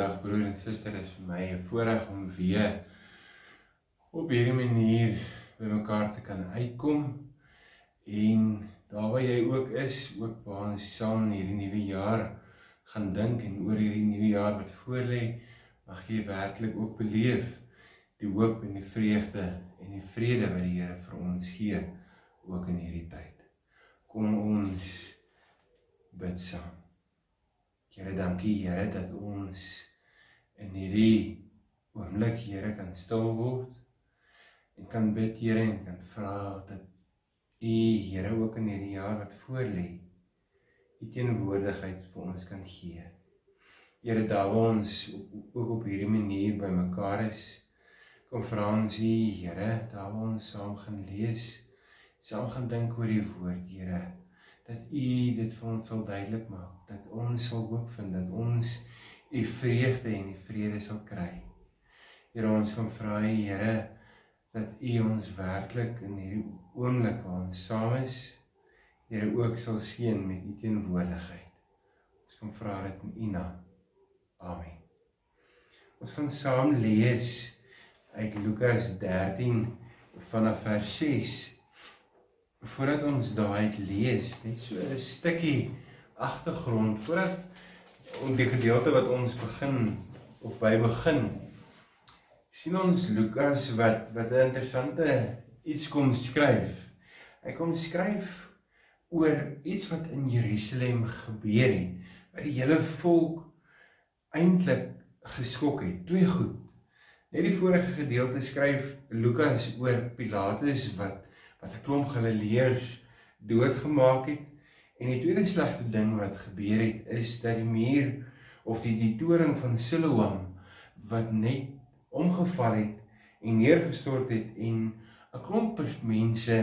Goeiedag broer en suster, dit is vir my 'n voorreg om weer op hierdie manier bymekaar te kan uitkom en daar waar jy ook is, ook waar ons saam hierdie nuwe jaar gaan dink en oor hierdie nuwe jaar wat voorlê, mag jy werklik ook beleef die hoop en die vreugde en die vrede wat die Here vir ons gee ook in hierdie tyd. Kom ons bid saam. Here, dankie Here dat ons in hierdie oomblik Here kan stil word en kan bid Here en kan vra dat U Here ook in hierdie jaar wat voorlê U teenwoordigheid vir ons kan gee. Here, daar ons ook op hierdie manier bymekaar is, kom vra ons U Here, daar ons saam gaan lees, saam gaan dink oor die woord, Here dat U dit vir ons sal duidelik maak, dat ons sal hoop vind dat ons U vreugde en die vrede sal kry. Here ons kom vra Here dat U ons werklik in hierdie oomblik waar ons saam is, Here ook sal seën met U teenwoordigheid. Ons kom vra dit in U naam. Amen. Ons gaan saam lees uit Lukas 13 vanaf vers 6 voordat ons daai lees, net so 'n stukkie agtergrond voordat om die gedeelte wat ons begin of by begin sien ons Lukas wat wat 'n interessante iets kom skryf. Hy kom skryf oor iets wat in Jerusalem gebeur het wat die hele volk eintlik geskok het. Twee goed. Net die vorige gedeelte skryf Lukas oor Pilatus wat wat 'n klomp Galileërs doodgemaak het. En die tweede slegte ding wat gebeur het is dat die muur of die die toring van Siloam wat net omgeval het en neergestort het en 'n klomp mense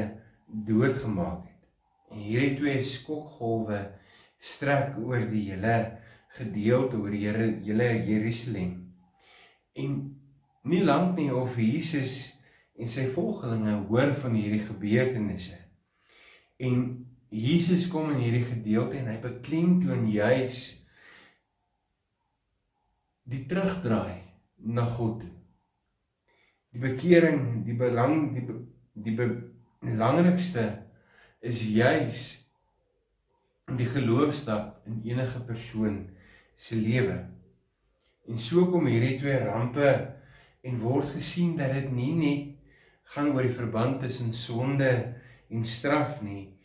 doodgemaak het. En hierdie twee skokgolwe strek oor die hele gedeelte oor die Here hele Jerusalem. En nie lank nie of Jesus en sy volgelinge hoor van hierdie gebeurtenisse. En Jesus kom in hierdie gedeelte en hy beklemtoon juis die terugdraai na God. Die bekering, die belang die die belangrikste is juis die geloofstap in enige persoon se lewe. En so kom hierdie twee rampe en word gesien dat dit nie net gaan oor die verband tussen sonde en straf nie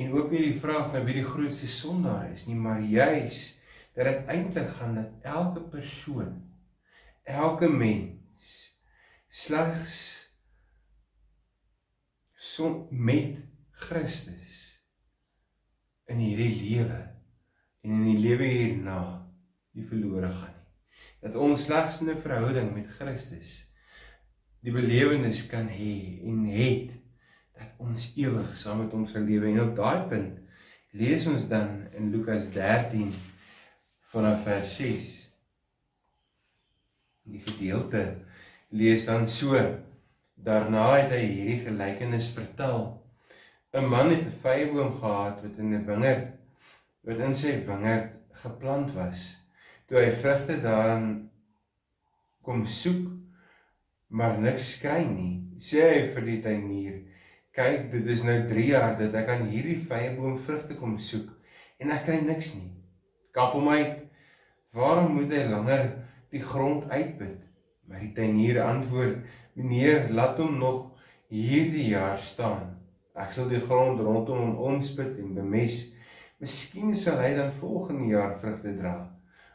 en ook nie die vraag na wie die grootste sondaar is nie maar juis dat dit eintlik gaan dat elke persoon elke mens slegs son met Christus in hierdie lewe en in die lewe hierna nie verlore gaan nie. Dat ons slegs 'n verhouding met Christus die belewenis kan hê en het dat ons ewig saam met hom sal lewe. En op daai punt lees ons dan in Lukas 13 vanaf vers 6 die gedeelte lees dan so daarna het hy hierdie gelykenis vertel. 'n man het 'n vyeboom gehad wat in 'n wingerd wat in sy wingerd geplant was. Toe hy vrugte daarin kom soek maar niks kry nie. Sê hy vir die tuinier: "Kyk, dit is nou 3 jaar dat ek aan hierdie vyeboom vrugte kom soek en ek kry niks nie. Kap hom uit. Waarom moet hy langer die grond uitput?" Maar die tuinier antwoord: "Meneer, laat hom nog hierdie jaar staan. Ek sal die grond rondom hom omspit en bemes. Miskien sal hy dan volgende jaar vrugte dra.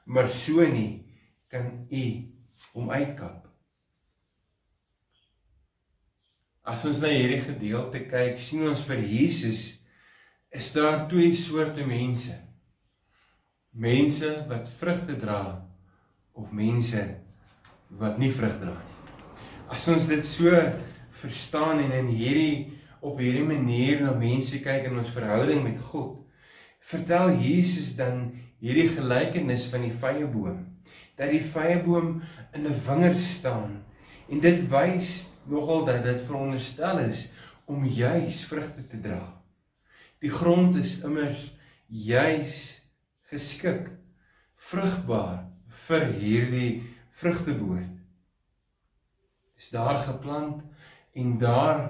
Maar so nie kan u hom uitkap." As ons na hierdie gedeelte kyk, sien ons vir Jesus is daar twee soorte mense. Mense wat vrugte dra of mense wat nie vrug dra nie. As ons dit so verstaan en in hierdie op hierdie manier na mense kyk in ons verhouding met God, vertel Jesus dan hierdie gelykenis van die vyeboom, dat die vyeboom in 'n wingerd staan en dit wys nogal dat dit veronderstel is om juis vrugte te dra. Die grond is immers juis geskik vrugbaar vir hierdie vrugteboord. Dis daar geplant en daar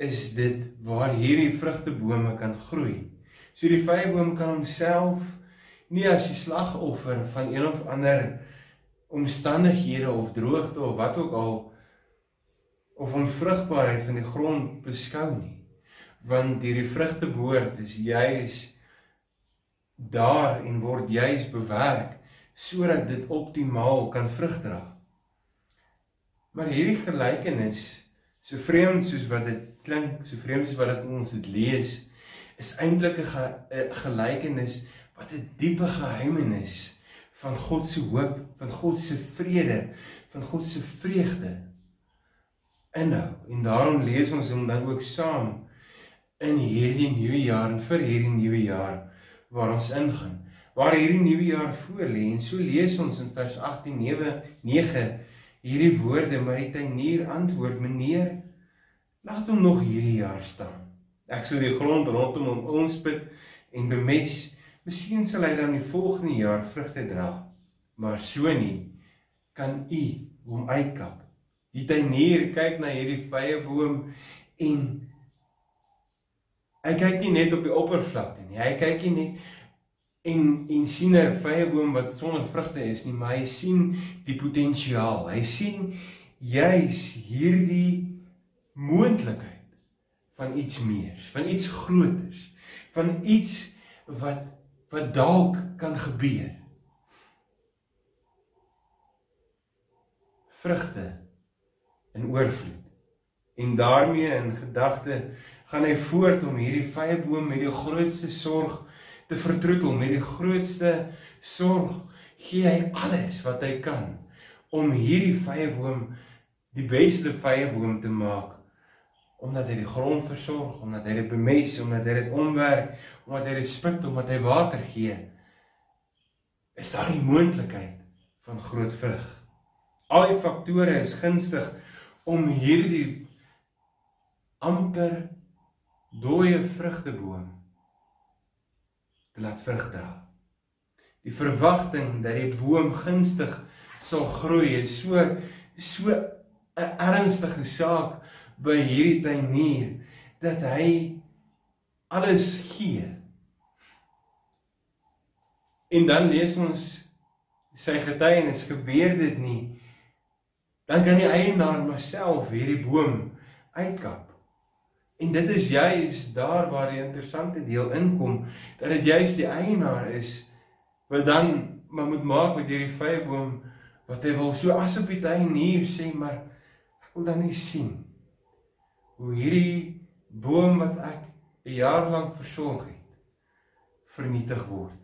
is dit waar hierdie vrugtebome kan groei. So die vyeboom kan homself nie as die slagoffer van een of ander omstandighede of droogte of wat ook al of onvrugbaarheid van die grond beskou nie. Want hierdie vrugteboord is juis daar en word juis bewerk sodat dit optimaal kan vrug dra. Maar hierdie gelykenis, so vreemd soos wat dit klink, so vreemd soos wat dit ons dit lees, is eintlik 'n ge, gelykenis wat 'n diepe geheimenis van God se hoop, van God se vrede, van God se vreugde inhou. En daarom lees ons hom dan ook saam in hierdie nuwe jaar en vir hierdie nuwe jaar waar ons ingaan. Waar hierdie nuwe jaar voorlê en so lees ons in vers 18 9 9 hierdie woorde maar die tuinier antwoord meneer laat hom nog hierdie jaar staan. Ek sou die grond rondom hom onspit en bemes. Miskien sal hy dan die volgende jaar vrugte dra. Maar so nie kan u hom uitkap. Die tuinier kyk na hierdie vrye boom en Hy kyk nie net op die oppervlakte nie. Hy kyk nie en en sien 'n vrye boom wat sonder vrugte is nie, maar hy sien die potensiaal. Hy sien juis hierdie moontlikheid van iets meer, van iets groters, van iets wat wat dalk kan gebeur. Vrugte in oorvloed. En daarmee in gedagte gaan hy voort om hierdie vyeboom met die grootste sorg te vertroetel met die grootste sorg gee hy alles wat hy kan om hierdie vyeboom die beste vyeboom te maak. Omdat hy die grond versorg omdat hy dit bemes omdat hy dit omwerk omdat hy dit spit omdat hy water gee is daar die moontlikheid van groot vrug. Al die faktore is gunstig om hierdie amper dooie vrugteboom te laat vrug dra. Die verwagting dat die boom gunstig sal groei is so so 'n ernstige saak by hierdie tuinier dat hy alles gee. En dan lees ons sy getuienis gebeur dit nie dan kan die eienaar maar self hierdie boom uitkap. En dit is juis daar waar die interessante deel inkom dat dit juis die eienaar is wat dan maar moet maak met hierdie vyeboom wat hy wil so asof hy hier sê maar ek wil dan nie sien hoe hierdie boom wat ek 'n jaar lank versorg het vernietig word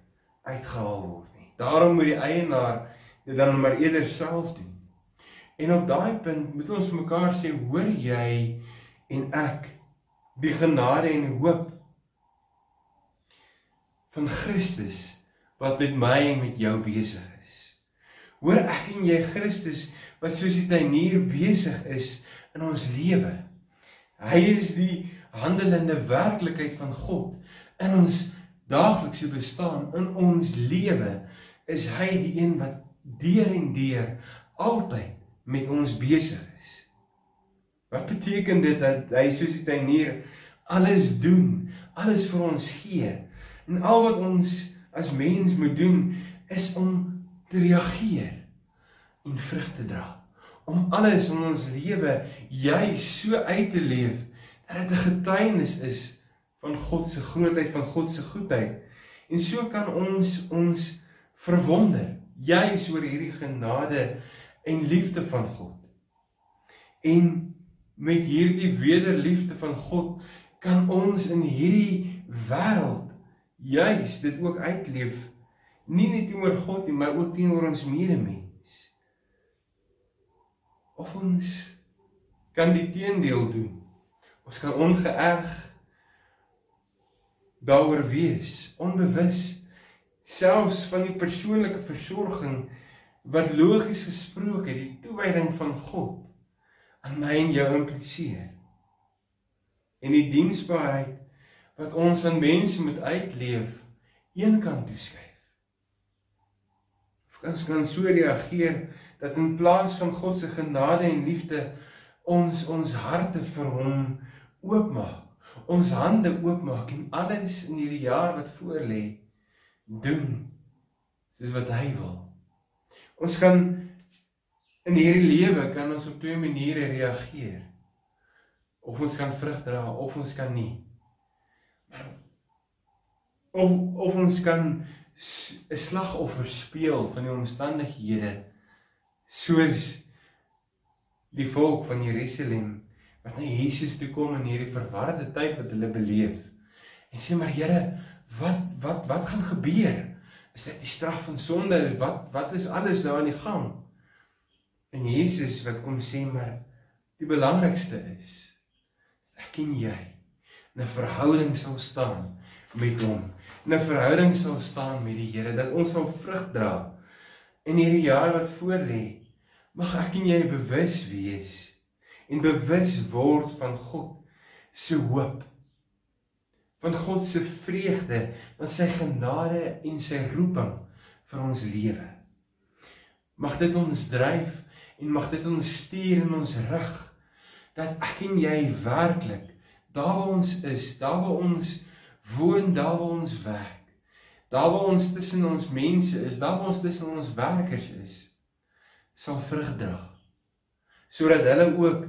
uitgehaal word nie. Daarom moet die eienaar dit dan maar eerder self doen. En op daai punt moet ons mekaar sê hoor jy en ek die genade en hoop van Christus wat met my en met jou besig is. Hoor ek en jy Christus wat soos die tuinier besig is in ons lewe. Hy is die handelende werklikheid van God in ons daaglikse bestaan, in ons lewe is hy die een wat deur en deur altyd met ons besig is. Wat beteken dit dat hy soos die tuinier alles doen, alles vir ons gee? En al wat ons as mens moet doen is om te reageer en vrug te dra. Om alles in ons lewe juis so uit te leef dat dit 'n getuienis is van God se grootheid, van God se goedheid. En so kan ons ons verwonder juis oor hierdie genade en liefde van God. En met hierdie wederliefde van God kan ons in hierdie wêreld juis dit ook uitleef. Nie net teenoor God nie maar ook teenoor ons medemens. Of ons kan die teendeel doen. Ons kan ongeërg daaroor wees onbewus selfs van die persoonlike versorging wat logies gesproke die toewyding van God aan my en jou impliseer. En die diensbaarheid wat ons aan mense moet uitleef, een kant toe skuif. Ons kan so reageer dat in plaas van God se genade en liefde ons ons harte vir hom oopmaak. Ons hande oopmaak en alles in hierdie jaar wat voorlê doen soos wat hy wil. Ons kan in hierdie lewe kan ons op twee maniere reageer. Of ons kan vrug dra of ons kan nie. Maar of of ons kan 'n slagoffer speel van die omstandighede soos die volk van Jerusalem wat na Jesus toe kom in hierdie verwarde tyd wat hulle beleef en sê maar Here wat wat wat gaan gebeur is dit die straf van sonde wat wat is alles daar aan die gang en Jesus wat kom sê maar die belangrikste is ek en jy 'n verhouding sal staan met hom 'n verhouding sal staan met die Here, dat ons sal vrug dra in hierdie jaar wat voorlê. Mag ek en jy bewus wees en bewus word van God se hoop. Van God se vreugde, van sy genade en sy roeping vir ons lewe. Mag dit ons dryf en mag dit ons stuur in ons rig dat ek en jy werklik daar waar ons is, daar waar ons woon daar waar ons werk. Daar waar ons tussen ons mense is, daar waar ons tussen ons werkers is, sal vrug dra. Sodat hulle ook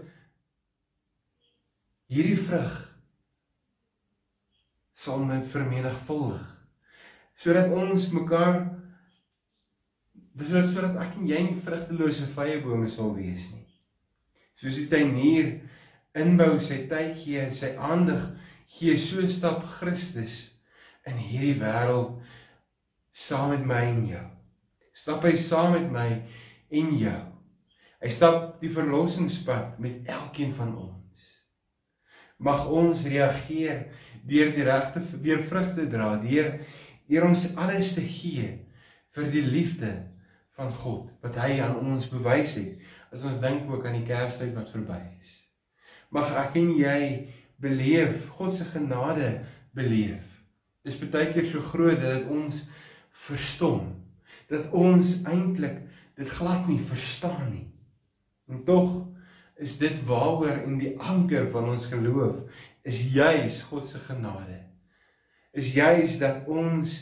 hierdie vrug sal met vermenigvuldig. Sodat ons mekaar sodat sodat ek en jy nie vrugtelose vyebome sal wees nie. Soos die tuinier inbou sy tyd gee, sy aandag gee so stap Christus in hierdie wêreld saam met my en jou. Stap hy saam met my en jou. Hy stap die verlossingspad met elkeen van ons. Mag ons reageer deur die regte deur vrugte dra, deur deur ons alles te gee vir die liefde van God wat hy aan ons bewys het. As ons dink ook aan die Kerstyd wat verby is. Mag ek en jy beleef, God se genade beleef. Dis baie keer so groot dat dit ons verstom. Dat ons eintlik dit glad nie verstaan nie. En tog is dit waaroor in die anker van ons geloof is juis God se genade. Is juis dat ons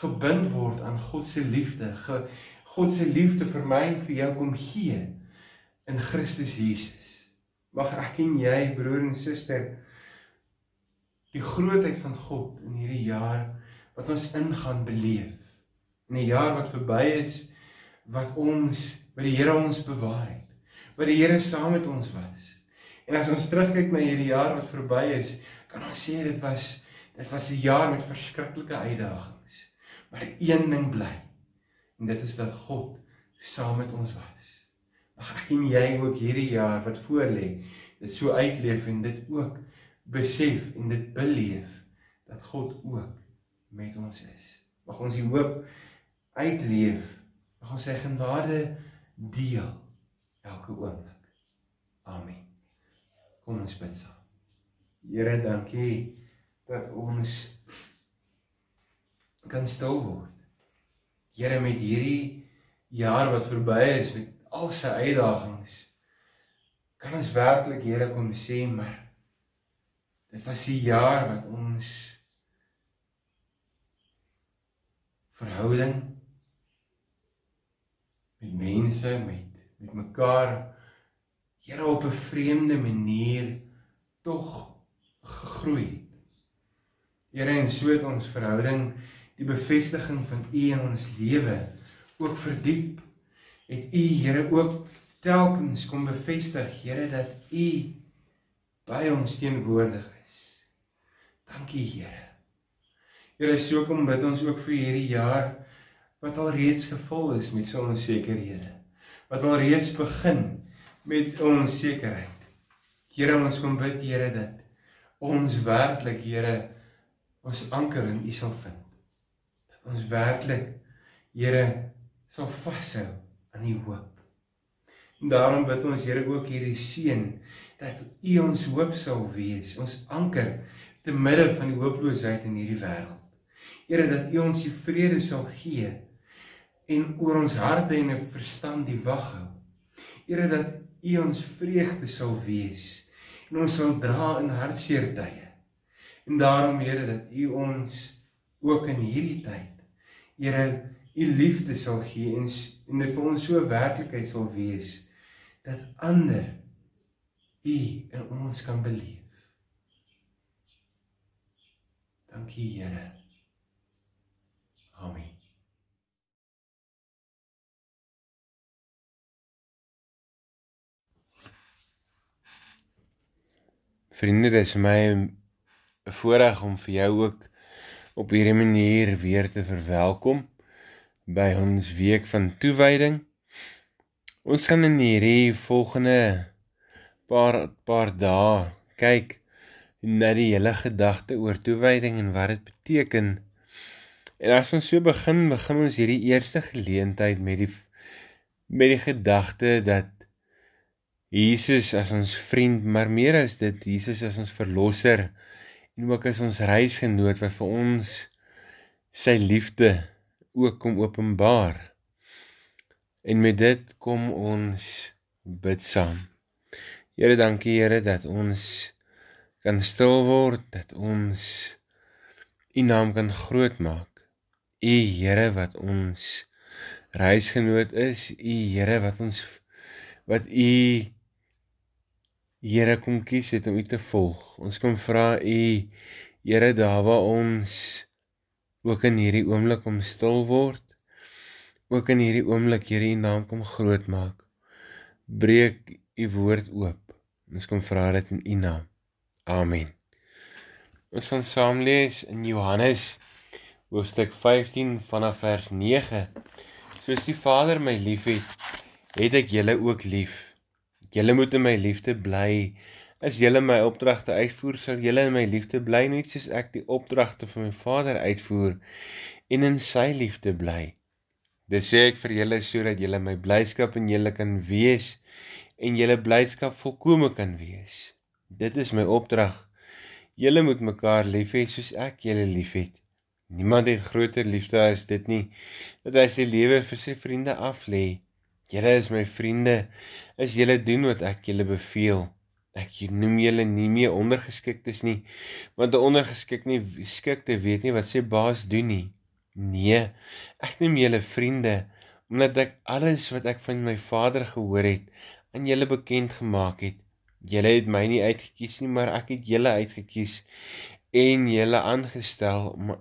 gebind word aan God se liefde. Ge, God se liefde vir my en vir jou kom gee in Christus Jesus. Mag ek en jy broer en suster die grootheid van God in hierdie jaar wat ons ingaan beleef. In 'n jaar wat verby is wat ons by die Here ons bewaar het. Wat die Here saam met ons was. En as ons terugkyk na hierdie jaar wat verby is, kan ons sê dit was dit was 'n jaar met verskriklike uitdagings. Maar een ding bly. En dit is dat God saam met ons was. Mag ek en jy ook hierdie jaar wat voorlê, dit so uitleef en dit ook besef en dit beleef dat God ook met ons is. Mag ons die hoop uitleef. Mag ons sy genade deel elke oomblik. Amen. Kom ons bid saam. Here, dankie dat ons kan stil word. Here met hierdie jaar wat verby is met al sy uitdagings kan ons werklik Here kom sê maar Dit was 'n jaar wat ons verhouding met mense met met mekaar Here op 'n vreemde manier tog gegroei het. Here en so het ons verhouding die bevestiging van U in ons lewe ook verdiep. Het U Here ook telkens kom bevestig Here dat U by ons teenwoordig Dankie Here. Here, so kom bid ons ook vir hierdie jaar wat al reeds gevul is met so onsekerhede. Wat al reeds begin met onsekerheid. Here, ons kom bid Here dat ons werklik Here ons anker in U sal vind. Dat ons werklik Here sal vashou aan U hoop. En daarom bid ons Here ook hierdie seën dat U ons hoop sal wees, ons anker te midde van die hooploosheid in hierdie wêreld. Here dat U ons die vrede sal gee en oor ons harte en verstand die wag hou. Here dat U ons vreugde sal wees en ons sal dra in hartseer tye. En daarom Here dat U ons ook in hierdie tyd Here U liefde sal gee en en dit vir ons so werklikheid sal wees dat ander U in ons kan beleef. Dankie Here. Amen. Vriende, dit is my 'n voorreg om vir jou ook op hierdie manier weer te verwelkom by ons week van toewyding. Ons gaan in hierdie volgende paar paar dae kyk na die hele gedagte oor toewyding en wat dit beteken. En as ons so begin, begin ons hierdie eerste geleentheid met die met die gedagte dat Jesus as ons vriend, maar meer as dit, Jesus as ons verlosser en ook as ons reisgenoot wat vir ons sy liefde ook kom openbaar. En met dit kom ons bid saam. Here, dankie Here dat ons kan stil word, dat ons U naam kan groot maak. U Here wat ons reisgenoot is, U Here wat ons wat U Here kom kies het om U te volg. Ons kom vra U Here daar waar ons ook in hierdie oomblik om stil word. Ook in hierdie oomblik Here U naam kom groot maak. Breek U woord oop. Ons kom vra dit in U naam. Amen. Ons gaan saam lees in Johannes hoofstuk 15 vanaf vers 9. Soos die Vader my liefhet, het ek julle ook lief. Julle moet in my liefde bly. As julle my opdragte uitvoer, sal julle in my liefde bly net soos ek die opdragte van my Vader uitvoer en in sy liefde bly. Dit sê ek vir julle sodat julle my blydskap in julle kan wees en julle blydskap volkome kan wees. Dit is my opdrag. Julle moet mekaar lief hê soos ek julle liefhet. Niemand het groter liefde as dit nie dat hy sy lewe vir sy vriende aflê. Julle is my vriende as julle doen wat ek julle beveel. Ek noem julle nie meer ondergeskiktes nie, want 'n ondergeskik nie skikte weet nie wat sy baas doen nie. Nee, ek noem julle vriende omdat ek alles wat ek van my Vader gehoor het aan julle bekend gemaak het. Julle het my nie uitgekies nie, maar ek het julle uitgekies en julle aangestel om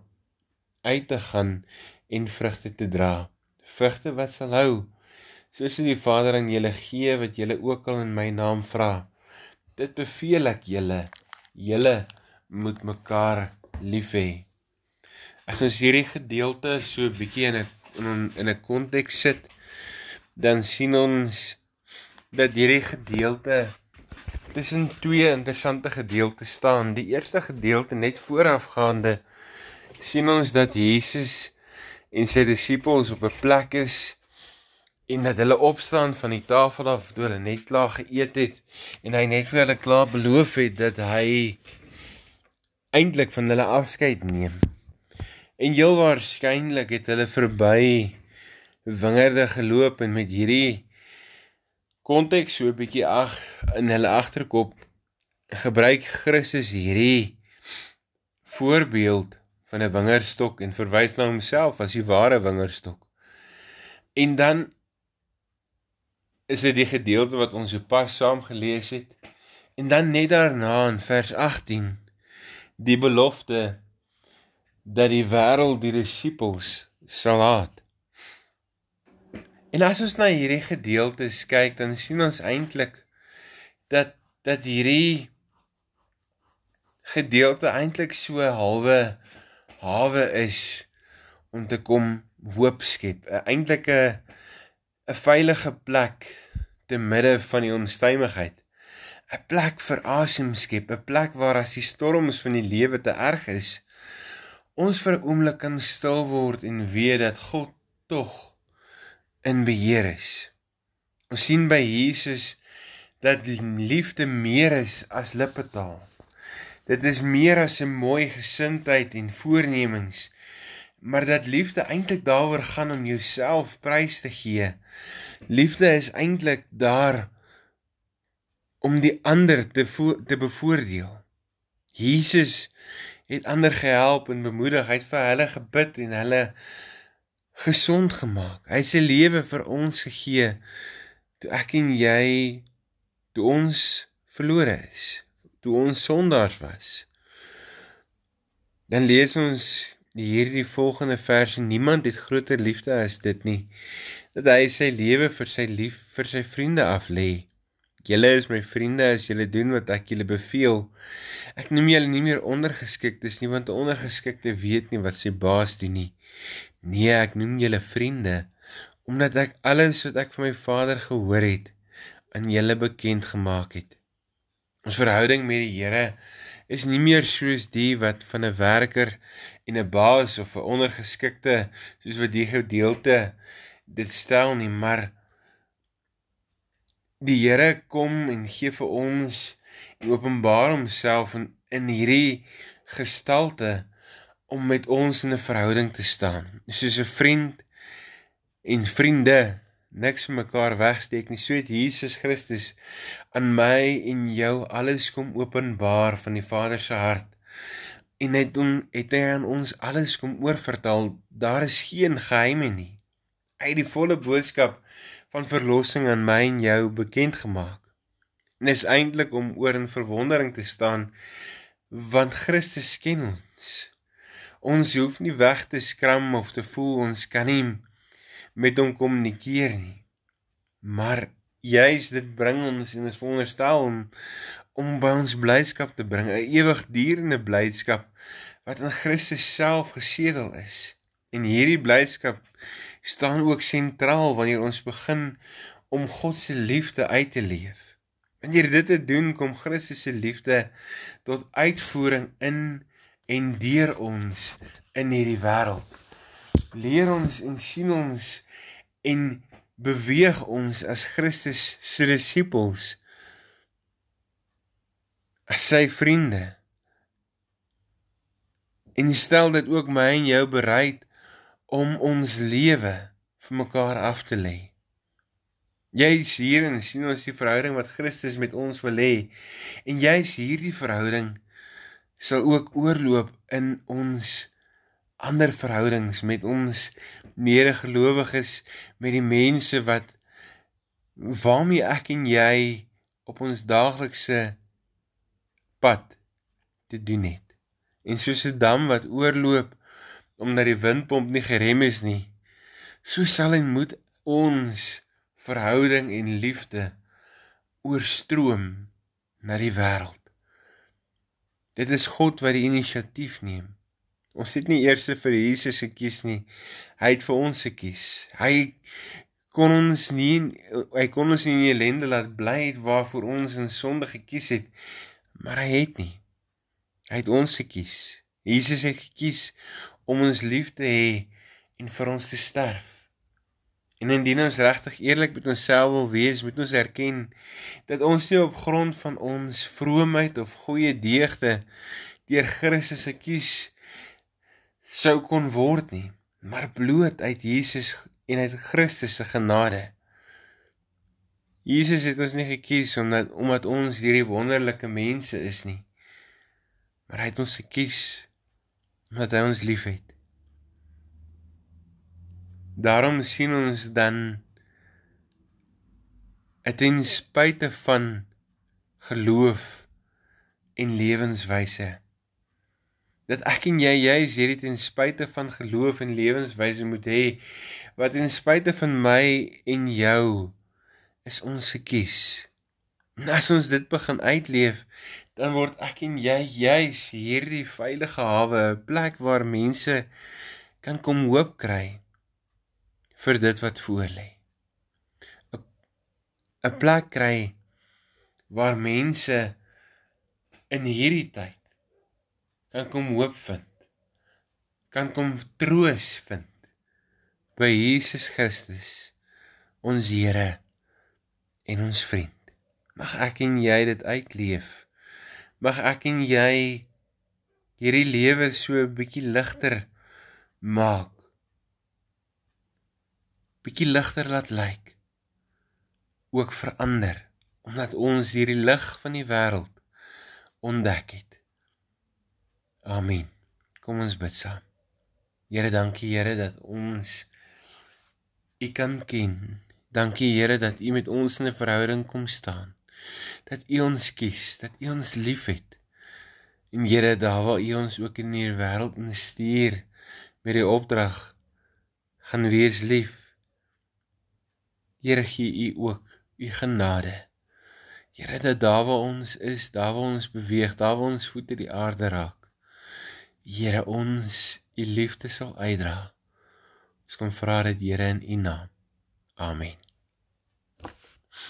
uit te gaan en vrugte te dra. Vrugte wat sal hou soos die Vader aan julle gee wat julle ook al in my naam vra. Dit beveel ek julle. Julle moet mekaar lief hê. As ons hierdie gedeelte so bietjie in 'n in 'n konteks sit, dan sien ons dat hierdie gedeelte tussen twee interessante gedeeltes staan. Die eerste gedeelte net voorafgaande sien ons dat Jesus en sy disippels op 'n plek is en dat hulle opstaan van die tafel af toe hulle net klaar geëet het en hy net vir hulle klaar beloof het dat hy eintlik van hulle afskeid neem. En heel waarskynlik het hulle verby wingerde geloop en met hierdie konteks so 'n bietjie ag in hulle agterkop gebruik Christus hierdie voorbeeld van 'n wingerdstok en verwys na homself as die ware wingerdstok. En dan is dit die gedeelte wat ons sopas saam gelees het. En dan net daarna in vers 18 die belofte dat die wêreld die disippels sal haat. En as ons na hierdie gedeeltes kyk, dan sien ons eintlik dat dat hierdie gedeelte eintlik so halwe hawe is om te kom hoop skep. Eintlik 'n 'n veilige plek te midde van die onstuimigheid. 'n Plek vir asem skep, 'n plek waar as die storms van die lewe te erg is, ons vir 'n oomblik kan stil word en weet dat God tog in beheer is. Ons sien by Jesus dat liefde meer is as lippetaal. Dit is meer as 'n mooi gesindheid en voornemings, maar dat liefde eintlik daaroor gaan om jouself prys te gee. Liefde is eintlik daar om die ander te te bevoordeel. Jesus het ander gehelp en bemoedig, hy het vir hulle gebid en hulle gesond gemaak. Hy sy lewe vir ons gegee toe ek en jy toe ons verlore is, toe ons sondaars was. Dan lees ons hierdie volgende vers: Niemand het groter liefde as dit nie, dat hy sy lewe vir sy lief vir sy vriende aflê. Julle is my vriende as julle doen wat ek julle beveel. Ek noem julle nie meer ondergeskiktes nie, want 'n ondergeskikte weet nie wat sy baas doen nie. Nee, ek noem julle vriende omdat ek alles wat ek van my Vader gehoor het aan julle bekend gemaak het. Ons verhouding met die Here is nie meer soos die wat van 'n werker en 'n baas of 'n ondergeskikte soos wat die gedeelte dit stel nie, maar die Here kom en gee vir ons en openbaar homself in, in hierdie gestalte om met ons in 'n verhouding te staan. Soos 'n vriend en vriende niks vir mekaar wegsteek nie. So het Jesus Christus aan my en jou alles kom openbaar van die Vader se hart. En hy hom het hy aan ons alles kom oorvertel. Daar is geen geheime nie. Hy het die volle boodskap van verlossing aan my en jou bekend gemaak. En is eintlik om oor in verwondering te staan want Christus ken ons. Ons hoef nie weg te skram of te voel ons kan nie met hom kommunikeer nie. Maar juis dit bring ons en ons veronderstel om om by ons blydskap te bring, 'n ewigdurende blydskap wat in Christus self gesedel is. En hierdie blydskap staan ook sentraal wanneer ons begin om God se liefde uit te leef. Wanneer dit te doen, kom Christus se liefde tot uitvoering in en deur ons in hierdie wêreld leer ons en sien ons en beweeg ons as Christus se disippels as sy vriende en stel dit ook my en jou bereid om ons lewe vir mekaar af te lê. Jy's hier en sien ons die verhouding wat Christus met ons wil hê en jy's hierdie verhouding sal ook oorloop in ons ander verhoudings met ons medegelowiges met die mense wat waarmee ek en jy op ons daaglikse pad te doen het. En soos 'n dam wat oorloop omdat die windpomp nie gerem is nie, so sal en moet ons verhouding en liefde oorstroom na die wêreld. Dit is God wat die inisiatief neem. Ons het nie eers vir Jesus gekies nie. Hy het vir ons gekies. Hy kon ons nie hy kon ons nie in ellende laat bly waarvoor ons in sonde gekies het, maar hy het nie. Hy het ons gekies. Jesus het gekies om ons lief te hê en vir ons te sterf. En indien ons regtig eerlik met onsself wil wees, moet ons erken dat ons nie op grond van ons vroomheid of goeie deugde deur Christus gekies is sou kon word nie, maar bloot uit Jesus en uit Christus se genade. Jesus het ons nie gekies omdat omdat ons hierdie wonderlike mense is nie. Maar hy het ons gekies omdat hy ons liefhet. Daarom sien ons dan ten spyte van geloof en lewenswyse dat ek en jy juis hierdie ten spyte van geloof en lewenswyse moet hê wat ten spyte van my en jou is ons gekies. En as ons dit begin uitleef, dan word ek en jy juis hierdie veilige hawe, 'n plek waar mense kan kom hoop kry vir dit wat voor lê. 'n plek kry waar mense in hierdie tyd kan kom hoop vind. Kan kom troos vind by Jesus Christus, ons Here en ons vriend. Mag ek en jy dit uitleef. Mag ek en jy hierdie lewe so 'n bietjie ligter maak. Bietjie ligter laat lyk. Ook verander omdat ons hierdie lig van die wêreld ontdek het. Amen. Kom ons bid saam. Here, dankie Here dat ons U kan ken. Dankie Here dat U met ons in 'n verhouding kom staan. Dat U ons kies, dat U ons liefhet. En Here, daar waar U ons ook in hierdie wêreld instuur met die opdrag gaan wees lief. Here gee U ook U genade. Here dat daar waar ons is, daar waar ons beweeg, daar waar ons voete die aarde raak. Here ons U liefde sal uitdra. Ons kom vra dit Here in U naam. Amen.